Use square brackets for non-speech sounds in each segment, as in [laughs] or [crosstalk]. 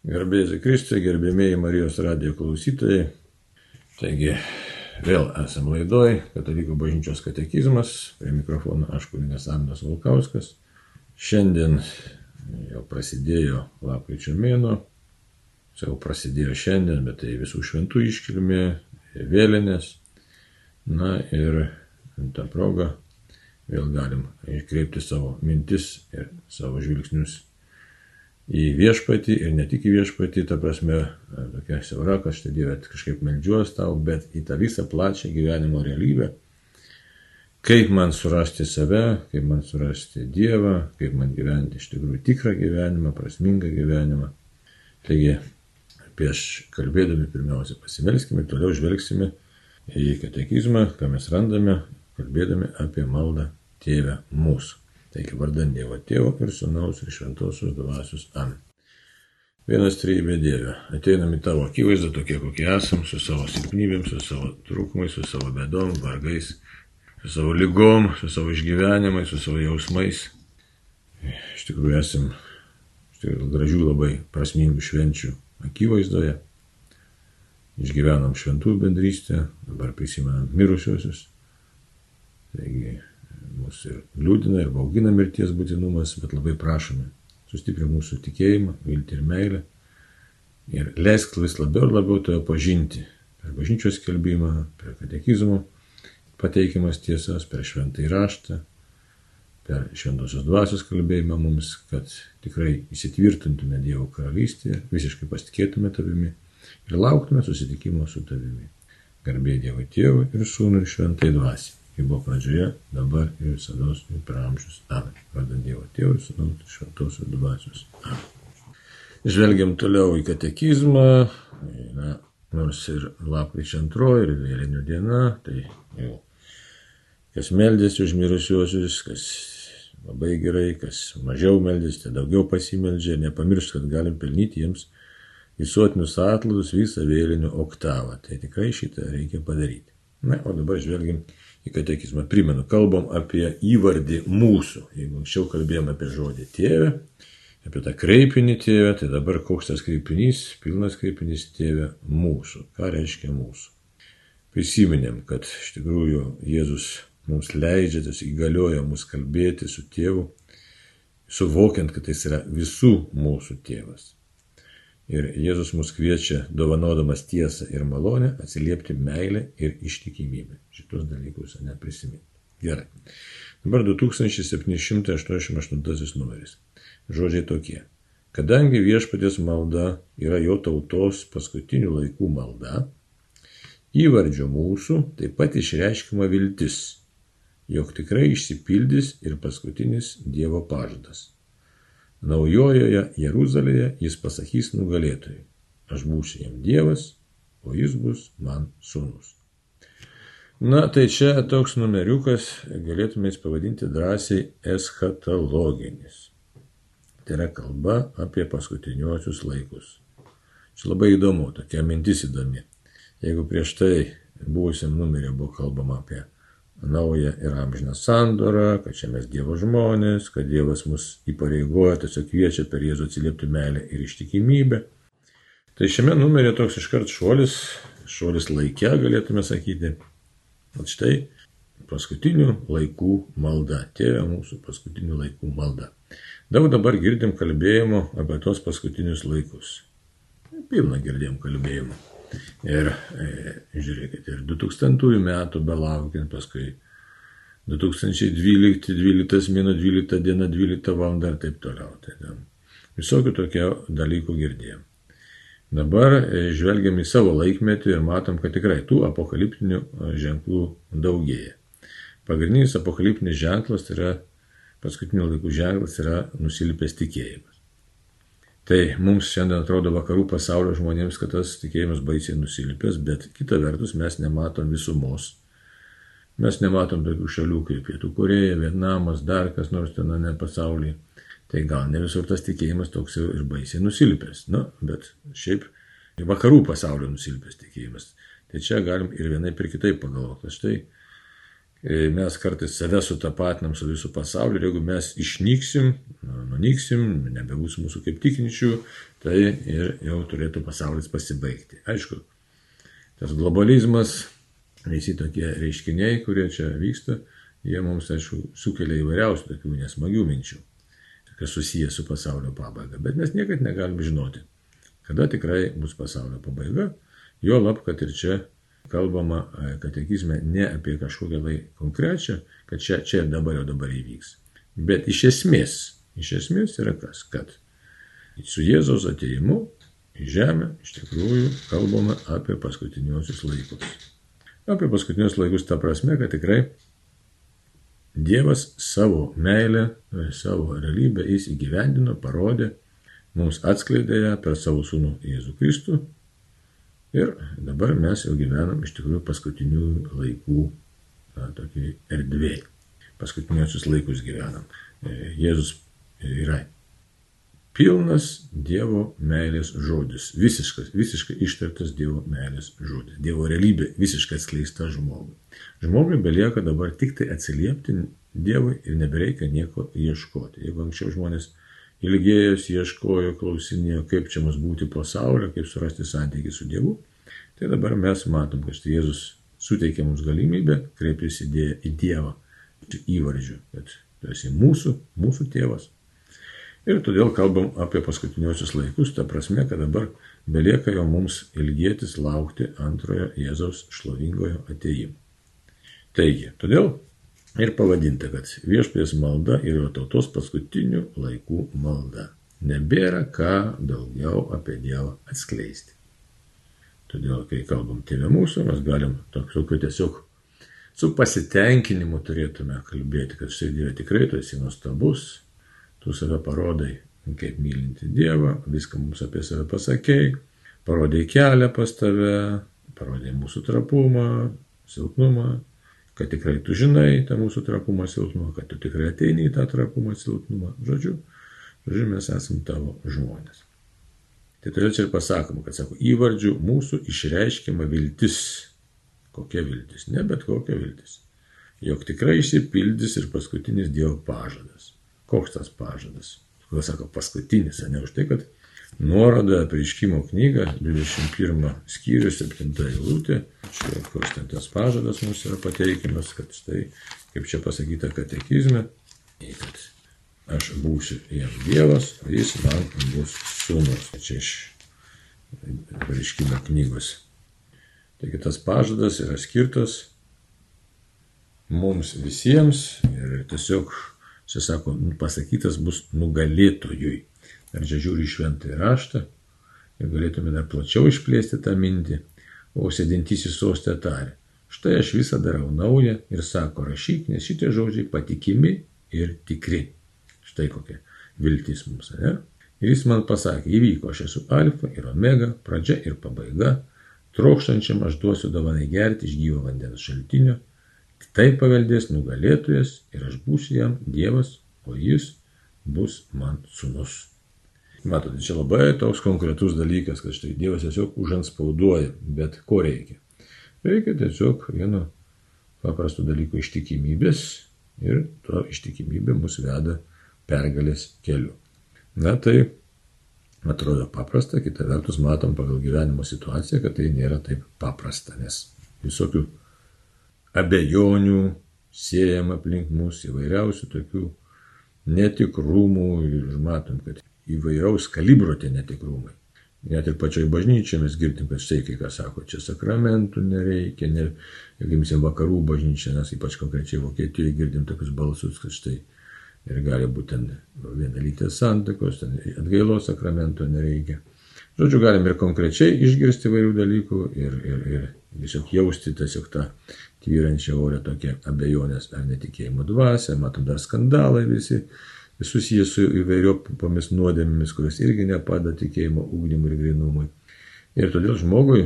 Gerbėjai Kristui, gerbėmėjai Marijos radijo klausytojai. Taigi, vėl esam laidoj, Katalikų bažnyčios katekizmas, prie mikrofono aš kuningas Andas Vulkauskas. Šiandien jau prasidėjo lapkričio mėno, jau prasidėjo šiandien, bet tai visų šventų iškilmė, vėlinės. Na ir tą progą vėl galim iškreipti savo mintis ir savo žvilgsnius į viešpatį ir ne tik į viešpatį, ta prasme, tokia siaura, kad štai Dieve kažkaip melžiuos tau, bet į tą visą plačią gyvenimo realybę. Kaip man surasti save, kaip man surasti Dievą, kaip man gyventi iš tikrųjų tikrą gyvenimą, prasmingą gyvenimą. Taigi, prieš kalbėdami pirmiausia pasimelskime toliau žvelgsime į katekizmą, ką mes randame, kalbėdami apie maldą Tėvę mūsų. Taigi vardant Dievo Tėvo ir Sūnaus ir Šventosios Dvasios Amen. Vienas trejybė Dieve, ateinam į tavo akivaizdą tokie, kokie esam, su savo silpnybėm, su savo trūkumais, su savo bedom, vargais, su savo lygom, su savo išgyvenimais, su savo jausmais. Iš tikrųjų esam iš tikrųjų gražių labai prasmingų švenčių akivaizdoje. Išgyvenam šventų bendrystę, dabar prisimenam mirusiosius. Taigi mus ir liūdina, ir baugina mirties būtinumas, bet labai prašome, sustiprink mūsų tikėjimą, viltį ir meilę. Ir leisk vis labiau ir labiau toje pažinti. Per bažnyčios kelbimą, per katekizmo pateikiamas tiesas, per šventą įraštą, per šventosios dvasios kalbėjimą mums, kad tikrai įsitvirtintume Dievo karalystėje, visiškai pasitikėtume tavimi ir lauktume susitikimo su tavimi. Garbė Dievo Tėvui ir Sūnui ir Šventai Dvasiai kaip buvo pradžioje, dabar ir visada ir per amžius. Amen. Vardant Dievo Tėvų ir Sūnaus ir Šventosios dvasios. Amen. Žvelgiam toliau į katekizmą, na, nors ir lapkričio antroji, ir vėlinių diena, tai jau kas meldėsi už mirusiuosius, kas labai gerai, kas mažiau meldėsi, tai daugiau pasimeldžia, nepamiršt, kad galim pelnyti jiems visuotinius atlaidus visą vėlinių oktavą. Tai tikrai šitą reikia padaryti. Na, o dabar žvelgiam į katekizmą. Primenu, kalbam apie įvardį mūsų. Jeigu anksčiau kalbėjome apie žodį tėvę, apie tą kreipinį tėvę, tai dabar koks tas kreipinys, pilnas kreipinys tėvė mūsų. Ką reiškia mūsų? Prisiminėm, kad iš tikrųjų Jėzus mums leidžia, tas įgalioja mus kalbėti su tėvu, suvokiant, kad jis yra visų mūsų tėvas. Ir Jėzus mus kviečia, dovanodamas tiesą ir malonę, atsiliepti meilę ir ištikimybę. Šitos dalykus neprisiminti. Gerai. Dabar 2788 numeris. Žodžiai tokie. Kadangi viešpatės malda yra jo tautos paskutinių laikų malda, įvardžio mūsų taip pat išreiškima viltis, jog tikrai išsipildys ir paskutinis Dievo pažadas Naujojoje Jeruzalėje jis pasakys nugalėtojui, aš būsiu jam Dievas, o jis bus man sūnus. Na, tai čia toks numeriukas, galėtume jis pavadinti drąsiai eschatologinis. Tai yra kalba apie paskutiniuosius laikus. Čia labai įdomu, tokia mintis įdomi. Jeigu prieš tai buvusiam numerė buvo kalbama apie naują ir amžiną sandorą, kad čia mes Dievo žmonės, kad Dievas mus įpareigoja, tiesiog kviečia per Jėzų atsiliepti meilę ir ištikimybę. Tai šiame numerė toks iškart šuolis, šuolis laikė, galėtume sakyti. O štai paskutinių laikų malda, tėvė mūsų paskutinių laikų malda. Daug dabar girdim kalbėjimo apie tos paskutinius laikus. Pilna girdėjom kalbėjimo. Ir e, žiūrėkit, ir 2000 metų belaukiant, paskui 2012, 12 mėno, 12 diena, 12 val. ir taip toliau. Tai ten visokių tokių dalykų girdėjom. Dabar e, žvelgiam į savo laikmetį ir matom, kad tikrai tų apokaliptinių e, ženklų daugėja. Pagrindinis apokaliptinis ženklas tai yra, paskutinių laikų ženklas yra nusilpęs tikėjimas. Tai mums šiandien atrodo vakarų pasaulio žmonėms, kad tas tikėjimas baisiai nusilpęs, bet kita vertus mes nematom visumos. Mes nematom tokių šalių kaip Pietų Koreja, Vietnamas, dar kas nors ten ne pasaulyje. Tai gal ne visur tas tikėjimas toks ir baisiai nusilpęs. Na, bet šiaip vakarų pasaulio nusilpęs tikėjimas. Tai čia galim ir vienai ir kitaip pagalvoti. Štai mes kartais save sutapatinam su visų pasauliu ir jeigu mes išnyksim, nu, nunyksim, nebebus mūsų kaip tikinčių, tai ir jau turėtų pasaulis pasibaigti. Aišku, tas globalizmas, visi tokie reiškiniai, kurie čia vyksta, jie mums, aišku, sukelia įvairiausių tokių nesmagių minčių, kas susiję su pasaulio pabaiga. Bet mes niekada negalim žinoti, kada tikrai bus pasaulio pabaiga, jo lab, kad ir čia kalbama e, katekizme ne apie kažkokią tai konkrečią, kad čia, čia dabar jau dabar įvyks. Bet iš esmės, iš esmės yra kas, kad su Jėzaus ateimu į žemę iš tikrųjų kalbama apie paskutiniuosius laikus. Apie paskutinius laikus ta prasme, kad tikrai Dievas savo meilę, savo realybę jis įgyvendino, parodė, mums atskleidė ją per savo sūnų Jėzų Kristų Ir dabar mes jau gyvenam iš tikrųjų paskutinių laikų tokiai erdvėjai. Paskutiniosius laikus gyvenam. E, Jėzus yra pilnas Dievo meilės žodis. Visiškas, visiškai ištartas Dievo meilės žodis. Dievo realybė visiškai atskleista žmogui. Žmogui belieka dabar tik tai atsiliepti Dievui ir nebereikia nieko ieškoti. Jeigu anksčiau žmonės ilgėjosi, ieškojo, klausinėjo, kaip čia mus būti pasaulio, kaip surasti santykį su Dievu. Tai dabar mes matom, kad Jėzus suteikia mums galimybę kreiptis į Dievą įvardžiu, kad tu esi mūsų, mūsų tėvas. Ir todėl kalbam apie paskutiniosius laikus, ta prasme, kad dabar belieka jau mums ilgėtis laukti antrojo Jėzaus šlovingojo ateimo. Taigi, todėl ir pavadinta, kad viešpės malda yra tautos paskutinių laikų malda. Nebėra ką daugiau apie Dievą atskleisti. Todėl, kai kalbam tėvė mūsų, mes galim tokiu tiesiog su pasitenkinimu turėtume kalbėti, kad štai Dieve tikrai tu esi nuostabus, tu save parodai kaip mylinti Dievą, viską mums apie save pasakėjai, parodai kelią pas tave, parodai mūsų trapumą, silpnumą, kad tikrai tu žinai tą mūsų trapumą silpnumą, kad tu tikrai ateini į tą trapumą silpnumą. Žodžiu, žodžiu mes esame tavo žmonės. Tai todėl čia ir pasakoma, kad sako, įvardžių mūsų išreiškiama viltis. Kokia viltis? Ne bet kokia viltis. Jog tikrai išsipildys ir paskutinis Dievo pažadas. Koks tas pažadas? Kodėl sako paskutinis, ne už tai, kad nuoroda prieškimo knyga 21 skyrius 7 eilutė, čia koks ten tas pažadas mums yra pateikiamas, kad štai, kaip čia pasakyta katekizme, kad aš būsiu jam Dievas, jis man bus sūnus. Čia iš prieškimo knygos. Taigi tas pažadas yra skirtas mums visiems ir tiesiog, čia sako, pasakytas bus nugalėtojui ar čia žiūri šventąjį raštą ir galėtume dar plačiau išplėsti tą mintį, o sėdintysis sostė tarė. Štai aš visą darau naują ir sako, rašyk, nes šitie žodžiai patikimi ir tikri. Štai kokia viltis mums, ne? Ir jis man pasakė, įvyko, aš esu alfa ir omega, pradžia ir pabaiga, trokštančiam aš duosiu dovanai gerti iš gyvo vandens šaltinio, tai paveldės nugalėtojas ir aš būsiu jam Dievas, o jis bus man sunus. Matote, čia labai toks konkretus dalykas, kad štai Dievas tiesiog užanspauduoja, bet ko reikia? Reikia tiesiog vieno paprasto dalyko ištikimybės ir to ištikimybė mus veda pergalės keliu. Na tai atrodo paprasta, kita vertus matom pagal gyvenimo situaciją, kad tai nėra taip paprasta, nes visokių abejonių siejama aplink mus įvairiausių tokių netikrumų ir matom, kad įvairaus kalibro tie netikrumai. Net ir pačioj bažnyčiai mes girdim, kad štai kai kas sako, čia sakramentų nereikia, ne, jeigu imsim vakarų bažnyčią, nes ypač konkrečiai Vokietijoje girdim tokius balsus, kad štai ir gali būti ten vienalytės santakos, ten atgailos sakramento nereikia. Žodžiu, galim ir konkrečiai išgirsti įvairių dalykų ir, ir, ir tiesiog jausti tiesiog tą tvyrančią orę tokią abejonės ar netikėjimo dvasę, matom dar skandalai visi susijęs su įvairiopomis nuodėmėmis, kurios irgi nepada tikėjimo ūkdymui ir grinumui. Ir todėl žmogui,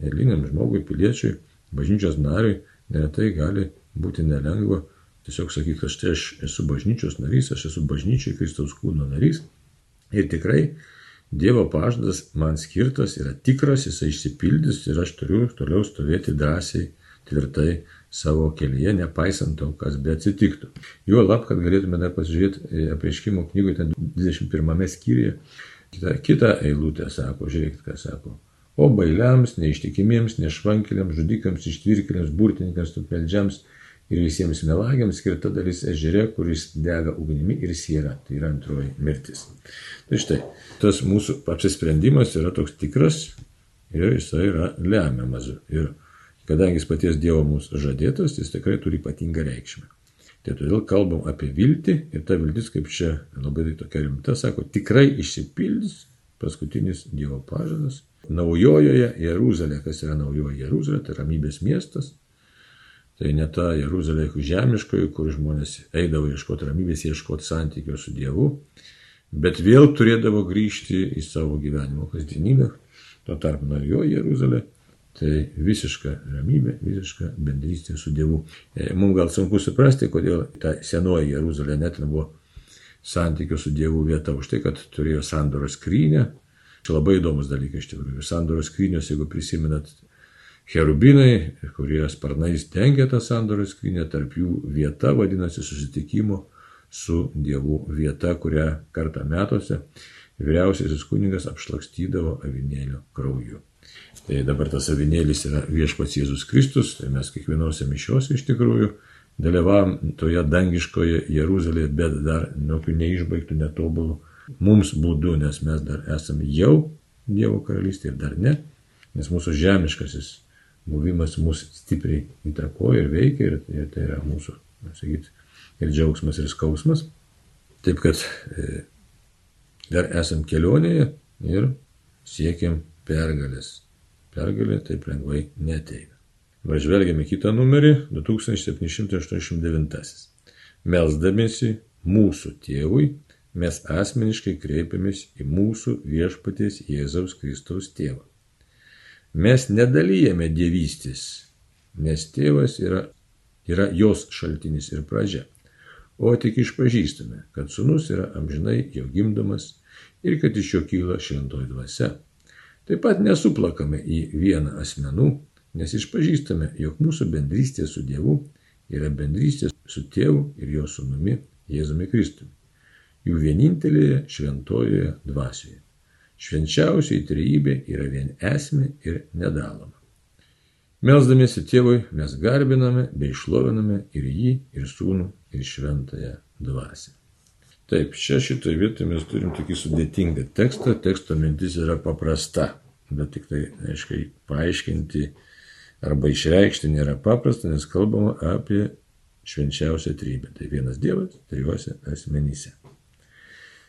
eiliniam žmogui, piliečiui, bažnyčios nariui, neretai gali būti nelengva tiesiog sakyti, kad štai aš esu bažnyčios narys, aš esu bažnyčiai Kristaus kūno narys. Ir tikrai Dievo pažadas man skirtas yra tikras, jisai išsipildys ir aš turiu toliau stovėti drąsiai tvirtai savo kelyje, nepaisant to, kas be atsitiktų. Jo lab, kad galėtume dar pasižiūrėti apreiškimo knygoje, ten 21 skyriuje, kita, kita eilutė sako, žiūrėkit, ką sako. O bailiams, neištikimiems, nešvankeliams, žudikams, ištvirkeliams, burtininkams, tupmeldžiams ir visiems melagiams skirta dalis ežere, kuris dega ugnimi ir siera. Tai yra antroji mirtis. Tai štai, tas mūsų apsisprendimas yra toks tikras ir jisai yra lemiamas. Ir kadangi jis paties Dievo mūsų žadėtas, jis tikrai turi ypatingą reikšmę. Tai todėl kalbam apie viltį ir ta viltis, kaip čia labai tai tokia rimta, sako, tikrai išsipildys paskutinis Dievo pažadas. Naujojoje Jeruzalė, kas yra naujoji Jeruzalė, tai ramybės miestas. Tai ne ta Jeruzalė žemiškoji, kur žmonės eidavo ieškoti ramybės, ieškoti santykio su Dievu, bet vėl turėdavo grįžti į savo gyvenimo kasdienybę. Tuo tarpu naujoji Jeruzalė Tai visiška ramybė, visiška bendrystė su Dievu. E, Mums gal sunku suprasti, kodėl ta senoji Jeruzalė net nebuvo santykių su Dievu vieta už tai, kad turėjo sandoros skrynę. Čia labai įdomus dalykas iš tikrųjų. Sandoros skrynios, jeigu prisimenat, cherubinai, kurie sparnais dengia tą sandoros skrynę, tarp jų vieta vadinasi susitikimo su Dievu vieta, kurią kartą metuose vyriausiasis kuningas apšlakstydavo avinėlio krauju. Tai dabar tas avinėlis yra viešpats Jėzus Kristus, tai mes kiekvienose mišiuose iš tikrųjų dalyvavom toje dangiškoje Jeruzalėje, bet dar jokių neišbaigtų, netobulų mums būdų, nes mes dar esame jau Dievo karalystė ir dar ne, nes mūsų žemiškasis buvimas mus stipriai įtakoja ir veikia ir, ir tai yra mūsų, sakyti, ir džiaugsmas, ir skausmas. Taip kad e, dar esam kelionėje ir siekiam pergalės pergalė taip lengvai neteina. Važvelgiame kitą numerį 2789. Melsdamėsi mūsų tėvui, mes asmeniškai kreipiamės į mūsų viešpaties Jėzaus Kristaus tėvą. Mes nedalyjame dievystės, nes tėvas yra, yra jos šaltinis ir pradžia, o tik išpažįstame, kad sunus yra amžinai jo gimdomas ir kad iš jo kyla šventoji dvasia Taip pat nesuplakame į vieną asmenų, nes išpažįstame, jog mūsų bendrystė su Dievu yra bendrystė su Tėvu ir Jo Sūnumi Jėzumi Kristumi. Jų vienintelėje šventojoje dvasioje. Švenčiausiai trejybė yra vien esmė ir nedaloma. Melsdamiesi tėvui mes garbiname bei šloviname ir jį, ir sūnų, ir šventąją dvasę. Taip, čia šitoje vietoje mes turim tokį sudėtingą tekstą, teksto mintis yra paprasta, bet tik tai, aiškiai, paaiškinti arba išreikšti nėra paprasta, nes kalbama apie švenčiausią trybę. Tai vienas Dievas trijuose asmenyse.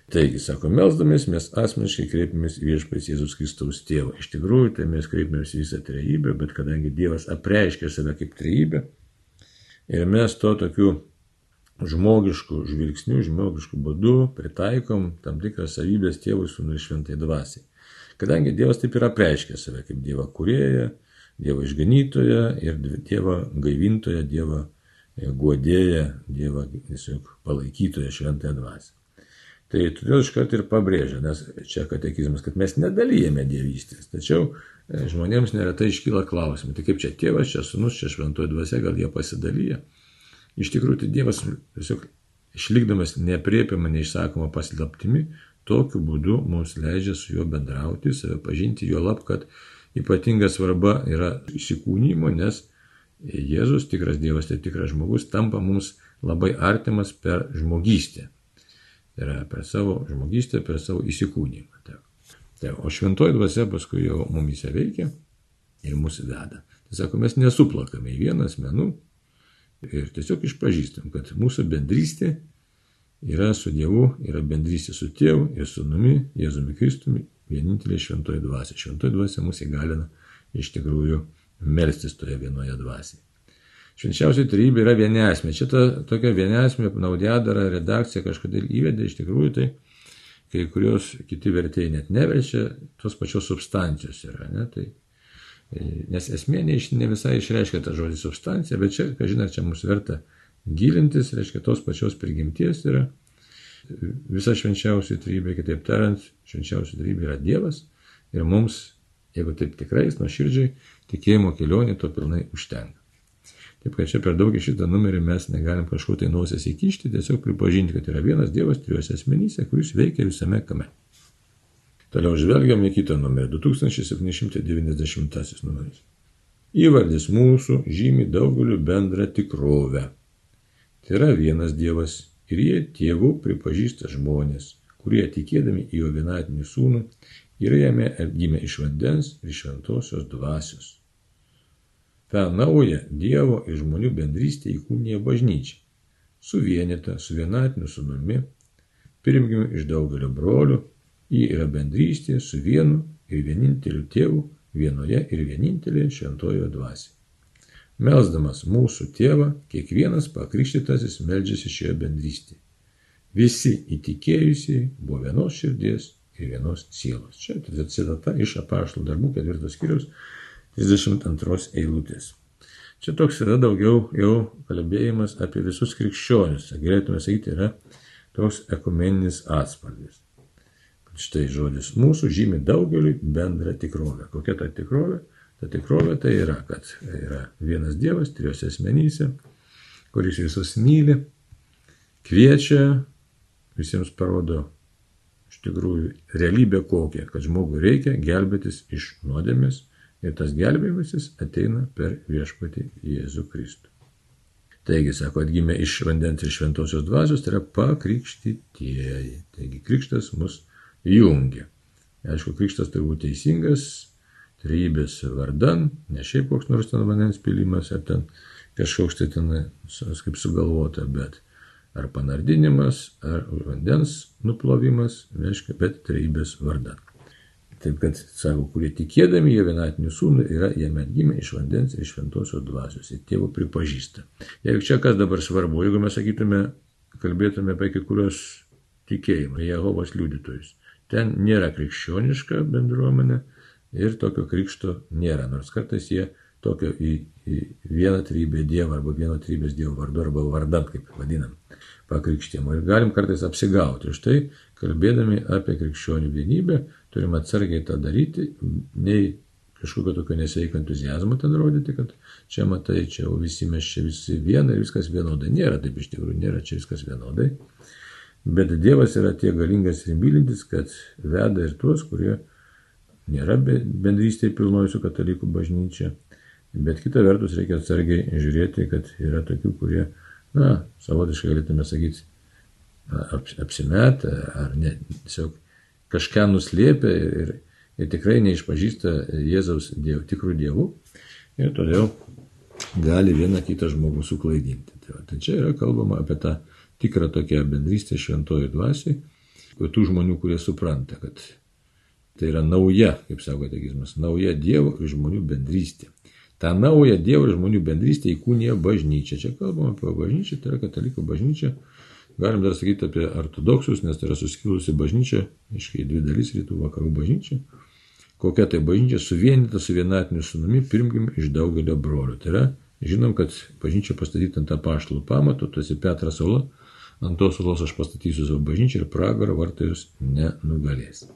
Taigi, sako, melsdamės, mes asmeniškai kreipiamės į viešpais Jėzus Kristaus tėvą. Iš tikrųjų, tai mes kreipiamės į visą trejybę, bet kadangi Dievas apreiškia save kaip trejybę, ir mes to tokiu žmogiškų žvilgsnių, žmogiškų būdų pritaikom tam tikras savybės tėvui sūnui ir šventai dvasiai. Kadangi Dievas taip yra preiškė save kaip Dievą kurėją, Dievą išganytoją ir Dievą gaivintoją, Dievą e, guodėją, Dievą tiesiog palaikytoją šventąją dvasią. Tai todėl iškart ir pabrėžia, nes čia katekizmas, kad mes nedalyjame dievystės. Tačiau e, žmonėms neretai iškyla klausimai, tai kaip čia tėvas, čia sunus, čia šventoji dvasia, gal jie pasidalyja. Iš tikrųjų, tai Dievas tiesiog išlikdamas nepriepiamą, neišsakomą paslaptimi, tokiu būdu mums leidžia su juo bendrauti, save pažinti, jo lab, kad ypatinga svarba yra įsikūnymo, nes Jėzus, tikras Dievas, tai tikras žmogus, tampa mums labai artimas per žmogystę. Tai yra per savo žmogystę, per savo įsikūnymą. Tai, tai, o šventoji dvasia paskui jau mumise veikia ir mūsų veda. Tai sako, mes nesuplakame į vieną asmenų, Ir tiesiog išpažįstam, kad mūsų bendrystė yra su Dievu, yra bendrystė su Tėvu ir su Numi, Jėzumi Kristumi, vienintelė šventoji dvasia. Šventoji dvasia mus įgalina iš tikrųjų melstis toje vienoje dvasioje. Švenčiausiai trybė yra vienesmė. Čia ta tokia vienesmė naudėdara redakcija kažkodėl įvedė, iš tikrųjų tai kai kurios kiti vertėjai net neverčia, tos pačios substancijos yra. Ne? Tai Nes esmė ne, ne visai išreiškia tą žodį substancija, bet čia, kažin ar čia mums verta gilintis, reiškia tos pačios prigimties yra visa švenčiausia trybė, kitaip tariant, švenčiausia trybė yra Dievas ir mums, jeigu taip tikrais, nuoširdžiai, tikėjimo kelionė to pilnai užtenka. Taip kad čia per daug į šitą numerį mes negalim kažko tai nosies įkišti, tiesiog pripažinti, kad yra vienas Dievas trijose asmenyse, kuris veikia visame kame. Toliau žvelgiam į kitą numerį, 2790 numeris. Įvardis mūsų žymi daugeliu bendrą tikrovę. Tai yra vienas Dievas ir jie tėvų pripažįsta žmonės, kurie tikėdami į jo vienatinį sūnų yra jame gimę iš vandens ir šventosios dvasios. Ta nauja Dievo ir žmonių bendrystė įkūnija bažnyčia, suvienita su vienatiniu sūnumi, pirmgimiu iš daugelio brolių, ji yra bendrystė su vienu ir vieninteliu tėvu vienoje ir vienintelėje šventojo dvasioje. Melsdamas mūsų tėvą, kiekvienas pakrikštytasis meldžiasi šioje bendrystėje. Visi įtikėjusiai buvo vienos širdies ir vienos sielos. Čia citata iš apaštų darbų ketvirtos skyrius 32 eilutės. Čia toks yra daugiau jau kalbėjimas apie visus krikščionius. Galėtume sakyti, yra toks ekumeninis atspalvis. Štai žodis mūsų žymi daugeliu bendrą tikrovę. Kokia ta tikrovė? Ta tikrovė tai yra, kad yra vienas Dievas trijose asmenyse, kuris visus myli, kviečia, visiems parodo iš tikrųjų realybę kokią, kad žmogui reikia gelbėtis iš nuodėmės ir tas gelbėjimasis ateina per viešpatį Jėzų Kristų. Taigi, sako, atgimė iš vandens ir šventosios dvasios, tai yra pakrikštytieji. Taigi, krikštas mus jungia. Aišku, krikštas turi būti teisingas, trybės vardan, ne šiaip koks nors ten vandens pilimas, ar ten kažkoks tai ten, kaip sugalvota, bet ar panardinimas, ar vandens nuplovimas, reiškia, bet trybės vardan. Taip kad, sako, kurie tikėdami jo vienatinių sūnų yra jame gimę iš vandens ir šventosios dvasios ir tėvo pripažįsta. Jeigu čia kas dabar svarbu, jeigu mes sakytume, kalbėtume apie kai kurios tikėjimą, Jehovos liudytojus, ten nėra krikščioniška bendruomenė, ir tokio krikšto nėra, nors kartais jie tokio į, į vieną trybę Dievą arba vieno trybės Dievo vardu arba vardan, kaip vadinam, pakrikštimo. Ir galim kartais apsigauti. Štai, kalbėdami apie krikščionių vienybę, turim atsargiai tą daryti, nei kažkokio tokio nesveiko entuzijazmo ten rodyti, kad čia matai, čia visi mes čia visi viena ir viskas vienodai. Nėra taip iš tikrųjų, nėra čia viskas vienodai. Bet Dievas yra tiek galingas ir mylintis, kad veda ir tuos, kurie nėra bendrystėje pilnoji su katalikų bažnyčia. Bet kita vertus reikia atsargiai žiūrėti, kad yra tokių, kurie, na, savotiškai galėtume sakyti, apsimetę ar ne, tiesiog kažką nuslėpia ir, ir tikrai neišpažįsta Jėzaus diev, tikrų dievų ir todėl gali vieną kitą žmogų suklaidinti. Tai, va, tai čia yra kalbama apie tą tikrą tokią bendrystę šventojų dvasiai, tų žmonių, kurie supranta, kad Tai yra nauja, kaip sako ateizmas, nauja Dievo ir žmonių bendrystė. Ta nauja Dievo ir žmonių bendrystė įkūnija bažnyčia. Čia kalbam apie bažnyčią, tai yra katalikų bažnyčia. Galim dar sakyti apie ortodoksus, nes tai yra suskilusi bažnyčia, iškai dvi dalis rytų vakarų bažnyčia. Kokia tai bažnyčia suvienyta su vienatiniu sunumi, pirmgim iš daugelio brolių. Tai yra, žinom, kad bažnyčia pastatyta ant apaštalų pamato, tu esi Petras Ola, ant tos olos aš pastatysiu savo bažnyčią ir pragaro vartai jūs nenugalės.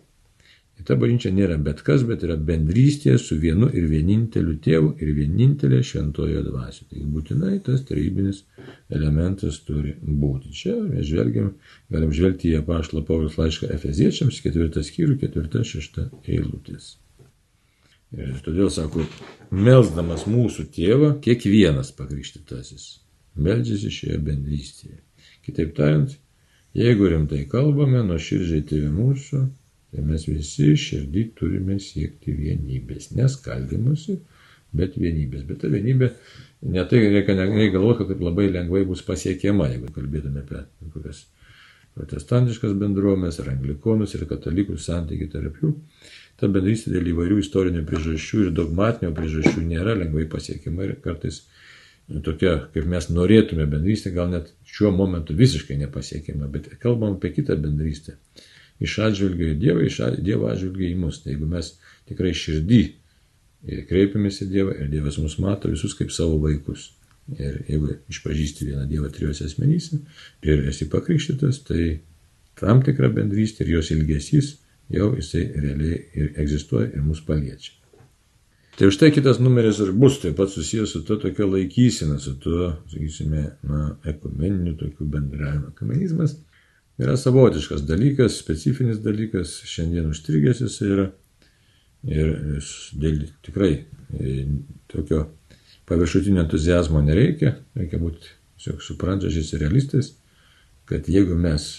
Ir ta bažnyčia nėra bet kas, bet yra bendrystė su vienu ir vieninteliu tėvu ir vienintelė šventojo dvasia. Tai būtinai tas tarybinis elementas turi būti. Čia mes žvelgiam, galim žvelgti į apaštalo Paulius laišką Efeziečiams, ketvirtą skyrių, ketvirtą, šeštą eilutės. Ir todėl sako, melsdamas mūsų tėvą, kiekvienas pakrikštytasis meldžiasi šioje bendrystėje. Kitaip tariant, jeigu rimtai kalbame, nuo širdžiai tėvė mūsų, Tai mes visi širdį turime siekti vienybės, neskaldimusi, bet vienybės. Bet ta vienybė, netai reikia negalvoti, kad taip labai lengvai bus pasiekiama, jeigu kalbėtume apie kokias protestantiškas bendruomenės, ar anglikonus, ir katalikus santykių tarp jų. Ta bendrystė dėl įvairių istorinių priežasčių ir dogmatinio priežasčių nėra lengvai pasiekiama ir kartais tokia, kaip mes norėtume bendrystė, gal net šiuo momentu visiškai nepasiekiama, bet kalbam apie kitą bendrystę iš atžvilgio į Dievą, iš Dievo atžvilgio į mus. Tai jeigu mes tikrai širdį kreipiamės į Dievą ir Dievas mus mato visus kaip savo vaikus. Ir jeigu išpažįsti vieną Dievą trijose asmenyse ir esi pakrikštytas, tai tam tikra bendrystė ir jos ilgesys jau jisai realiai ir egzistuoja ir mus paliečia. Tai už tai kitas numeris ir bus taip pat susijęs su to tokia laikysena, su tuo, sakysime, na, ekumeniniu tokiu bendravimo. Ekumenizmas yra savotiškas dalykas, specifinis dalykas, šiandien užstrigęs jis yra. Ir dėl tikrai e, tokio paviršutinio entuzijazmo nereikia, reikia būti tiesiog suprantančiais ir realistais, kad jeigu mes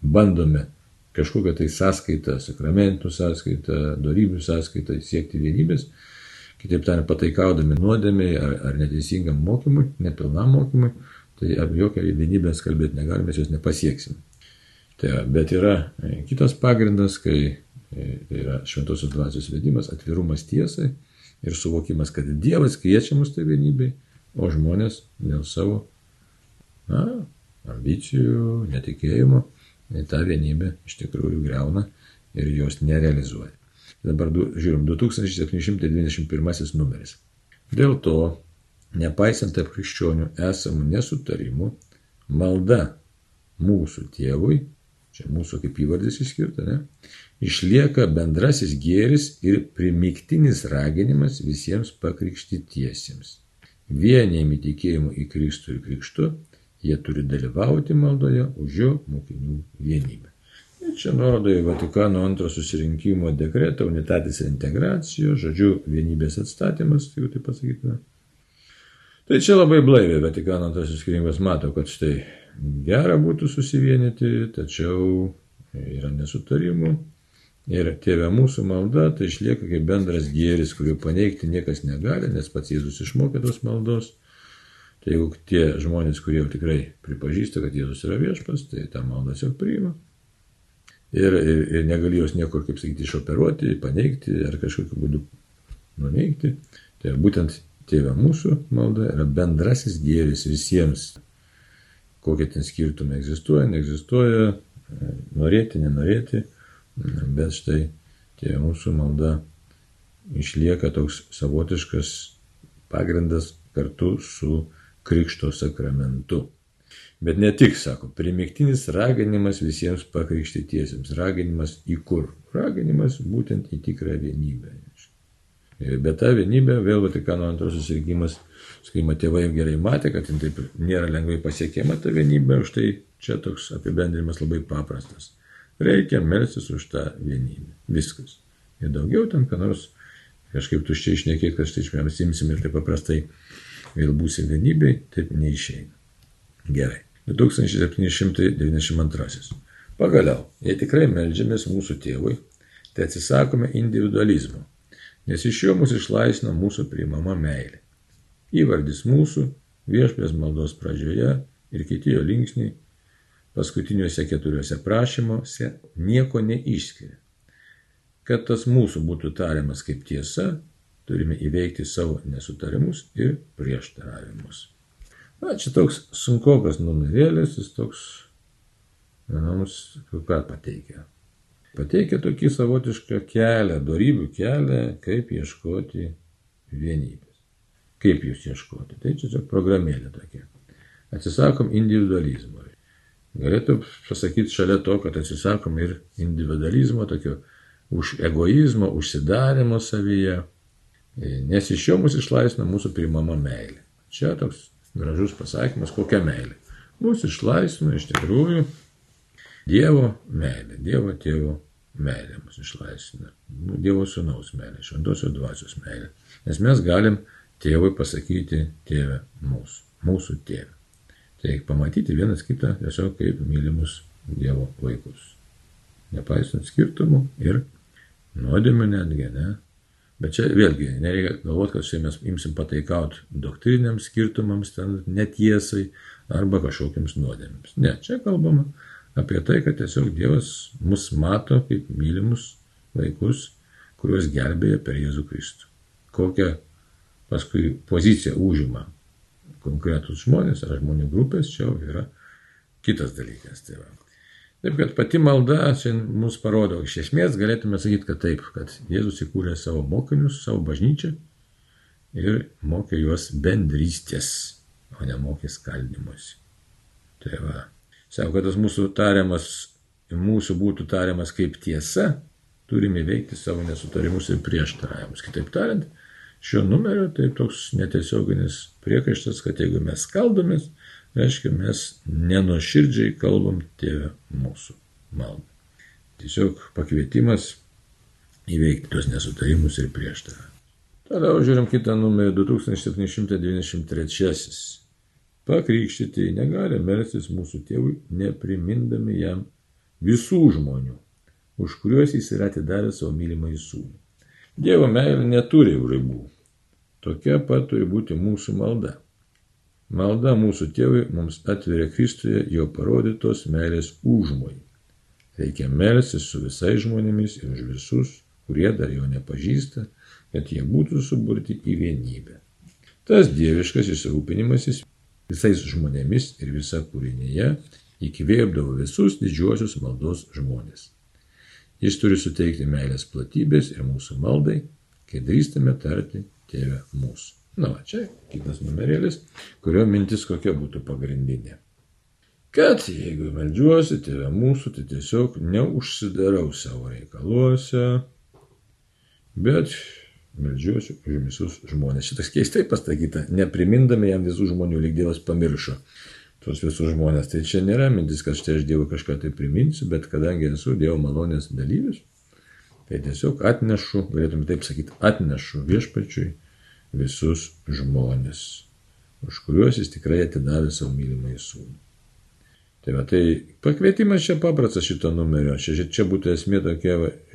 bandome kažkokią tai sąskaitą, sakramentų sąskaitą, darybių sąskaitą siekti vienybės, kitaip tariant, pataikaudami nuodėmiai ar, ar neteisingam mokymui, nepilnam mokymui, tai apie jokią vienybę kalbėti negalime, jos nepasieksim. Tai, bet yra e, kitas pagrindas, kai E, tai yra šventosios dvasios vedimas, atvirumas tiesai ir suvokimas, kad Dievas kviečia mus tai vienybei, o žmonės dėl savo na, ambicijų, netikėjimo tą vienybę iš tikrųjų greuna ir jos nerealizuoja. Dabar du, žiūrim, 2721 numeris. Dėl to, nepaisant tarp krikščionių esamų nesutarimų, malda mūsų tėvui čia mūsų kaip įvardis išskirta, ne, išlieka bendrasis gėris ir primiktinis raginimas visiems pakrikštytiesiems. Vienėjami tikėjimu į Kristų ir Krikštu, jie turi dalyvauti maldoje už jo mokinių vienybę. Ir čia nuoroda į Vatikano antro susirinkimo dekretą, unitatis integracijo, žodžiu, vienybės atstatymas, tai jau taip pasakytume. Tai čia labai blaiviai Vatikano antras susirinkimas mato, kad štai gera būtų susivienyti, tačiau yra nesutarimų. Ir tėvė mūsų malda tai išlieka kaip bendras gėris, kuriuo paneigti niekas negali, nes pats Jėzus išmokė tos maldos. Tai jeigu tie žmonės, kurie jau tikrai pripažįsta, kad Jėzus yra viešpas, tai tą maldą tiesiog priima. Ir, ir, ir negali jos niekur, kaip sakyti, išoperuoti, paneigti ar kažkokiu būdu nuneigti. Tai būtent tėvė mūsų malda yra bendrasis gėris visiems kokie ten skirtumai egzistuoja, neegzistuoja, norėti, nenorėti, bet štai tie mūsų malda išlieka toks savotiškas pagrindas kartu su Krikšto sakramentu. Bet ne tik, sako, primiktinis raginimas visiems pakrikštytiesiems, raginimas į kur? Raginimas būtent į tikrą vienybę. Bet ta vienybė, vėl Vatikano antrosios susirgymas Skaima tėvai gerai matė, kad jin taip nėra lengvai pasiekiama ta vienybė, už tai čia toks apibendrimas labai paprastas. Reikia melstis už tą vienybę. Viskas. Ir daugiau ten, ką nors kažkaip tuščiai išnekėti, kad štai mes imsim ir taip paprastai vėl būsim vienybei, taip neišeina. Gerai. 2792. Pagaliau, jei tikrai melžiamės mūsų tėvui, tai atsisakome individualizmo, nes iš jo mus išlaisvina mūsų priimama meilė. Įvardis mūsų, viešpės maldos pradžioje ir kiti jo linksniai paskutiniuose keturiuose prašymuose nieko neišskiria. Kad tas mūsų būtų tariamas kaip tiesa, turime įveikti savo nesutarimus ir prieštaravimus. Na, čia toks sunkokas numerėlis, jis toks, mums ką pateikia. Pateikia tokį savotišką kelią, darybių kelią, kaip ieškoti vienybės. Kaip jūs ieškoti? Tai čia tiesiog programėlė tokia. Atsisakom individualizmo. Galėtų pasakyti šalia to, kad atsisakom ir individualizmo, tokio už egoizmo, užsidarimo savyje, nes iš jo mus išlaisvina mūsų primama meilė. Čia toks gražus pasakymas, kokia meilė. Mūsų išlaisvina iš tikrųjų Dievo meilė, Dievo tėvo meilė mus išlaisvina. Dievo sunaus meilė, šventosios dvasios meilė. Nes mes galim tėvui pasakyti tėvę mūsų, mūsų tėvę. Tai pamatyti vienas kitą tiesiog kaip mylimus Dievo vaikus. Nepaisant skirtumų ir nuodėmių netgi, ne? Bet čia vėlgi nereikia galvoti, kad čia mes imsim pataikauti doktriniams skirtumams, ten netiesai arba kažkokiams nuodėmėms. Ne, čia kalbama apie tai, kad tiesiog Dievas mus mato kaip mylimus vaikus, kuriuos gelbėja per Jėzų Kristų. Kokią paskui poziciją užima konkretus žmonės ar žmonių grupės, čia jau yra kitas dalykas. Tai va. Taip kad pati malda čia mus parodo, iš esmės galėtume sakyti, kad taip, kad Jėzus įkūrė savo mokinius, savo bažnyčią ir mokė juos bendrystės, o ne mokė skaldimus. Tai va. Sako, kad tas mūsų tariamas, mūsų būtų tariamas kaip tiesa, turime veikti savo nesutarimus ir prieštaravimus. Kitaip tariant, šio numerio tai toks netiesioginis priekaištas, kad jeigu mes kaldomės, reiškia mes nenuoširdžiai kalbam tėvę mūsų maldą. Tiesiog pakvietimas įveikti tuos nesutarimus ir prieštaravimus. Toliau žiūrim kitą numerį 2793. Pakrikštyti negali melstis mūsų tėvui, neprimindami jam visų žmonių, už kuriuos jis yra atidavęs savo mylimą įsūnų. Dievo meilė neturi ribų. Tokia pat turi būti mūsų malda. Malda mūsų tėvui mums atveria Kristuje jo parodytos meilės užmojai. Reikia melstis su visais žmonėmis ir už visus, kurie dar jo nepažįsta, kad jie būtų suburti į vienybę. Tas dieviškas įsirūpinimasis visais žmonėmis ir visa kūrinyje įkvėpdavo visus didžiuosius maldos žmonės. Jis turi suteikti meilės platybės ir mūsų maldai, kai drįstame tarti tėvę mūsų. Na, va, čia kitas numerėlis, kurio mintis kokia būtų pagrindinė. Kad jeigu melžiuosi tėvę mūsų, tai tiesiog neužsidarau savo reikaluose, bet Meldžiuosi už visus žmonės. Šitas keistai pasakyta, neprimindami jam visų žmonių, lyg Dievas pamiršo tuos visus žmonės. Tai čia nėra mintis, kad štai aš Dievui kažką tai priminsiu, bet kadangi esu Dievo malonės dalyvis, tai tiesiog atnešu, galėtume taip sakyti, atnešu viešpačiui visus žmonės, už kuriuos jis tikrai atidavė savo mylimą į sūnų. Tai, va, tai pakvietimas čia paprastas šito numerio, čia, čia būtų esmė tokia,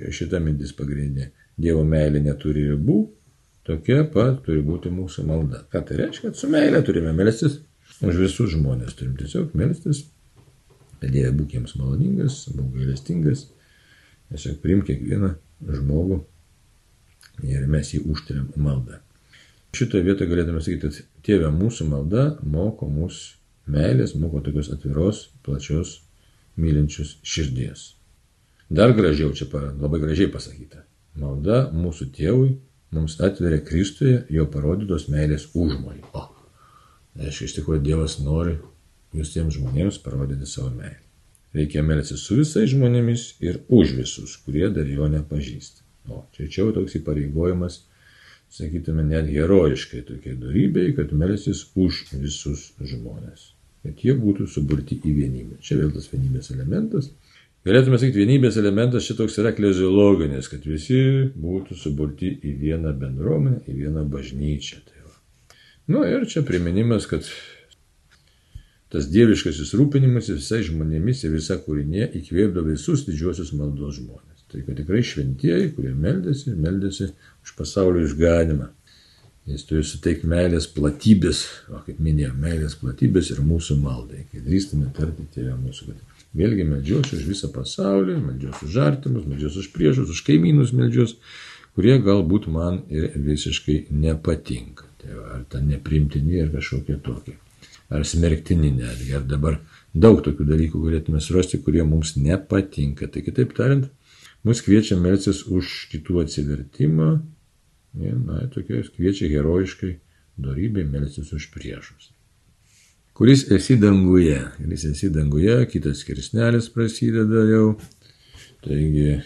šita mintis pagrindinė Dievo meilė neturi ribų, tokia pat turi būti mūsų malda. Ką tai reiškia? Kad su meilė turime melstis už visus žmonės, turim tiesiog melstis, kad Dieve būk jiems maloningas, būk gailestingas, tiesiog priimk kiekvieną žmogų ir mes jį užtariam maldą. Šitoje vietoje galėtume sakyti, kad tėvė mūsų malda moko mūsų meilės, moko tokios atviros, plačios, mylinčios širdies. Dar gražiau čia labai gražiai pasakyta. Malda mūsų tėvui mums atveria Kristuje jo parodytos meilės užmojį. O, reiškia, iš tikrųjų Dievas nori visiems žmonėms parodyti savo meilę. Reikia melstis su visais žmonėmis ir už visus, kurie dar jo nepažįsta. O, čia čia jau toks įpareigojimas, sakytume, net herojiškai tokiai darybei, kad melstis už visus žmonės. Kad jie būtų suburti į vienybę. Čia vėl tas vienybės elementas Galėtume sakyti, vienybės elementas šitoks yra kleziologinis, kad visi būtų suburti į vieną bendruomenę, į vieną bažnyčią. Tai va. nu ir čia priminimas, kad tas dieviškasis rūpinimas visais žmonėmis ir visa kūrinė įkvėpdo visus didžiuosius maldos žmonės. Tai kad tikrai šventieji, kurie meldėsi, meldėsi už pasaulio išganimą. Jis turi suteikti meilės platybės, o kaip minėjau, meilės platybės ir mūsų maldai. Kai drįstame tarti tėvę mūsų, kad Vėlgi medžiosiu už visą pasaulį, medžiosiu už artimus, medžiosiu už priešus, už kaimynus medžiosiu, kurie galbūt man ir visiškai nepatinka. Tai ar ten neprimtini ir kažkokie tokie. Ar smerktini netgi. Ar dabar daug tokių dalykų galėtume surasti, kurie mums nepatinka. Tai kitaip tariant, mus kviečia melsis už kitų atsivertimą. Na, tokie kviečia herojiškai darybė melsis už priešus kuris esi danguje. Kuris esi danguje, kitas skirsnelis prasideda jau. Taigi,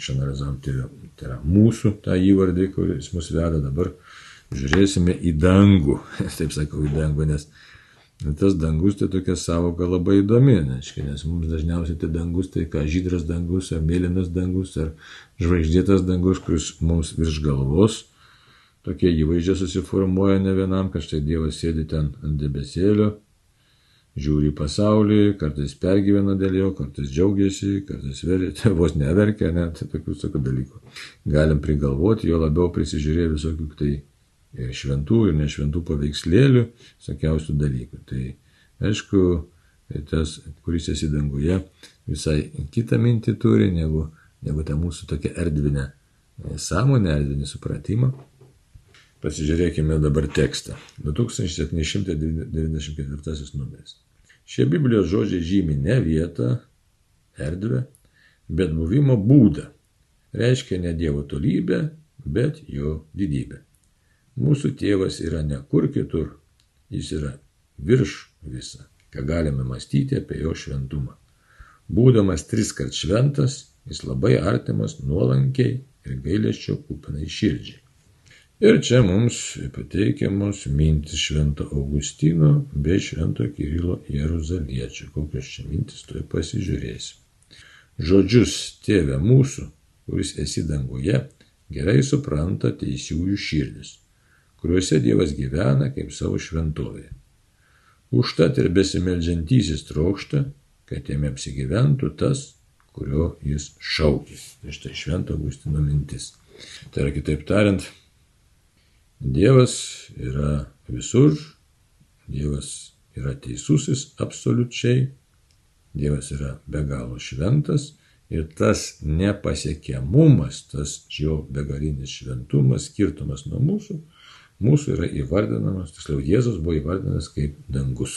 išanalizavom, tai, tai yra mūsų tą įvardį, kuris mus veda dabar. Žiūrėsime į dangų. [laughs] Taip sakau, į dangų, nes tas dangus tai tokia savoka labai įdomi, neškia, nes mums dažniausiai tai dangus tai ką žydras dangus, ar mėlynas dangus, ar žvaigždėtas dangus, kuris mums virš galvos tokie įvaizdžiai susiformuoja ne vienam, kad štai Dievas sėdi ten ant debesėlio, žiūri į pasaulį, kartais pergyvena dėl jo, kartais džiaugiasi, kartais verkia, [laughs] vos neverkia, net tokių tokių dalykų. Galim prigalvoti, jo labiau prisižiūrėję visokių tai ir šventų, ir nešventų paveikslėlių, sakiausių dalykų. Tai aišku, tas, kuris esi danguje, visai kitą mintį turi, negu, negu ta mūsų tokia erdvinė sąmonė, erdvinė supratimą. Pasižiūrėkime dabar tekstą. 2794 numeris. Šie Biblijos žodžiai žymi ne vietą, erdvę, bet buvimo būdą. Reiškia ne Dievo tolybę, bet jo didybę. Mūsų tėvas yra ne kur kitur, jis yra virš visą, ką galime mąstyti apie jo šventumą. Būdamas tris kart šventas, jis labai artimas nuolankiai ir gailėščio kupinai širdžiai. Ir čia mums pateikiamos mintis Švento Augustino bei Švento Kirilo Jeruzaliečio. Kokios čia mintis, tuoj pasižiūrėsim. Žodžius tėvė mūsų, kuris esi danguje, gerai supranta teisiųjų širdis, kuriuose Dievas gyvena kaip savo šventovėje. Užtat ir besimeldžiantysis trokšta, kad jame apsigyventų tas, kurio jis šaukė. Tai štai švento Augustino mintis. Tai yra kitaip tariant, Dievas yra visur, Dievas yra teisusis absoliučiai, Dievas yra be galo šventas ir tas nepasiekiamumas, tas jo begalinis šventumas, skirtumas nuo mūsų, mūsų yra įvardinamas, tiksliau Jėzus buvo įvardinamas kaip dangus.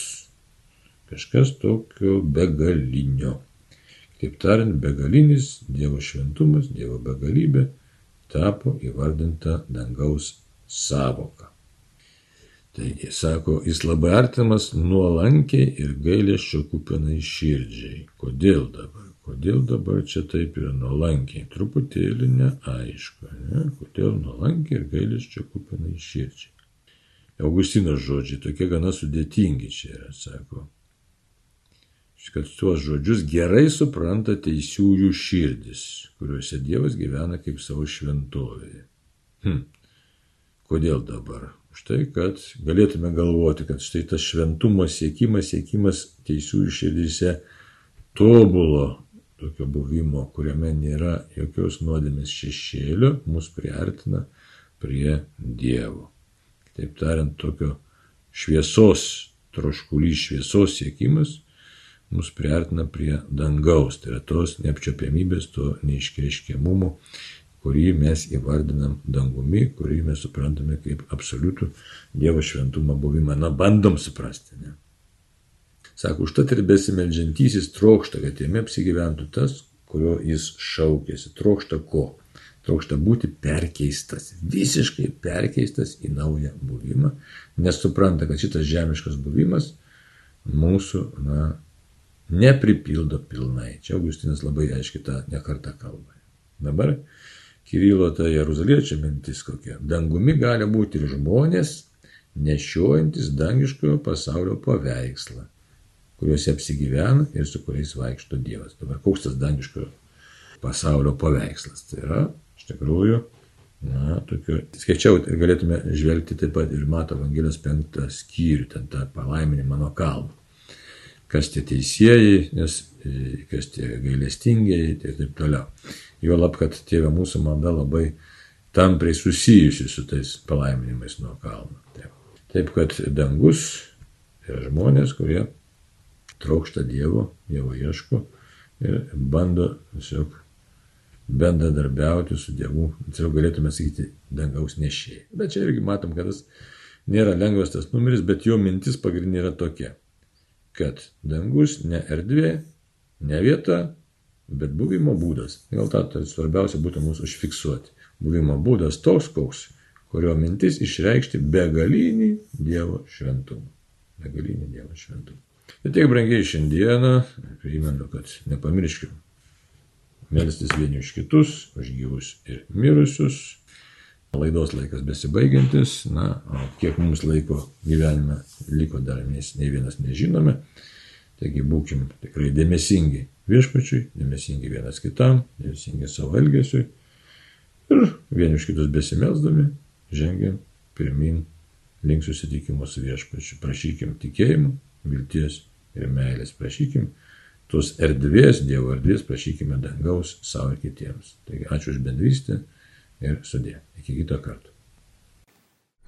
Kažkas tokio begalinio. Taip tariant, begalinis Dievo šventumas, Dievo begalybė tapo įvardinta dangaus savoka. Taigi, sako, jis labai artimas nuolankiai ir gailėščio kupinai širdžiai. Kodėl dabar? Kodėl dabar čia taip yra nuolankiai? Truputėlį neaišku. Ne? Kodėl nuolankiai ir gailėščio kupinai širdžiai? Augustino žodžiai tokie gana sudėtingi čia yra, sako kad tuos žodžius gerai supranta teisiųjų širdis, kuriuose Dievas gyvena kaip savo šventovėje. Hm. Kodėl dabar? Štai, kad galėtume galvoti, kad štai tas šventumo siekimas, siekimas teisiųjų širdise tobulo tokio buvimo, kuriame nėra jokios nuodėmės šešėlio, mus priartina prie Dievo. Kitaip tariant, tokio šviesos, troškulys šviesos siekimas mus priartina prie dangaus, tai yra tos neapčiopiamybės, to neiškreiškiamumo, kurį mes įvardinam dangumi, kurį mes suprantame kaip absoliutų Dievo šventumo buvimą. Na, bandom suprasti. Ne? Sako, užtat ir besimeldžiantysis trokšta, kad jame apsigyventų tas, kurio jis šaukėsi. Trokšta ko? Trokšta būti perkeistas, visiškai perkeistas į naują buvimą, nes supranta, kad šitas žemiškas buvimas mūsų, na, nepripildo pilnai. Čia Augustinas labai aiškiai tą nekartą kalba. Dabar Kirilo ta Jeruzaliečio mintis kokia. Dangumi gali būti ir žmonės, nešiojantis dangiškojo pasaulio paveikslą, kuriuose apsigyvena ir su kuriais vaikšto Dievas. Dabar koks tas dangiškojo pasaulio paveikslas? Tai yra, iš tikrųjų, na, tokio, skaičiau ir galėtume žvelgti taip pat ir Mato Evangelijos penktą skyrių, ten tą palaiminimą nuo kalno kas tie teisėjai, nes e, kas tie gailestingieji ir taip toliau. Jo lab, kad tėvė mūsų malda labai tampriai susijusi su tais palaiminimais nuo kalno. Taip, taip kad dangus yra žmonės, kurie trokšta Dievo, Dievo ieško ir bando tiesiog bendradarbiauti su Dievu, tiesiog galėtume sakyti dangaus nešėjai. Bet čia irgi matom, kad tas nėra lengvas tas numeris, bet jo mintis pagrindinė yra tokia kad dangus ne erdvė, ne vieta, bet buvimo būdas. Gal tą tai svarbiausia būtų mūsų užfiksuoti. Buvimo būdas toks, koks, kurio mintis išreikšti begalinį Dievo šventumą. Begalinį Dievo šventumą. Ir tiek brangiai šiandieną, primenu, kad nepamirškim melstis vieni už kitus, už gyvus ir mirusius, Laidos laikas besibaigiantis, na, o kiek mums laiko gyvenime liko dar mes nei vienas nežinome. Taigi būkim tikrai dėmesingi viešpačiui, dėmesingi vienas kitam, dėmesingi savo elgesiui. Ir vieni už kitus besimelsdami žengiam pirmin link susitikimo su viešpačiu. Prašykim tikėjimo, vilties ir meilės, prašykim tos erdvės, Dievo erdvės, prašykime dangaus savo ir kitiems. Taigi ačiū už bendrystę ir sudė. Iki kito karto.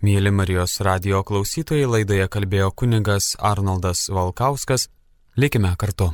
Mėly Marijos radio klausytojai laidoje kalbėjo kunigas Arnoldas Valkauskas. Likime kartu.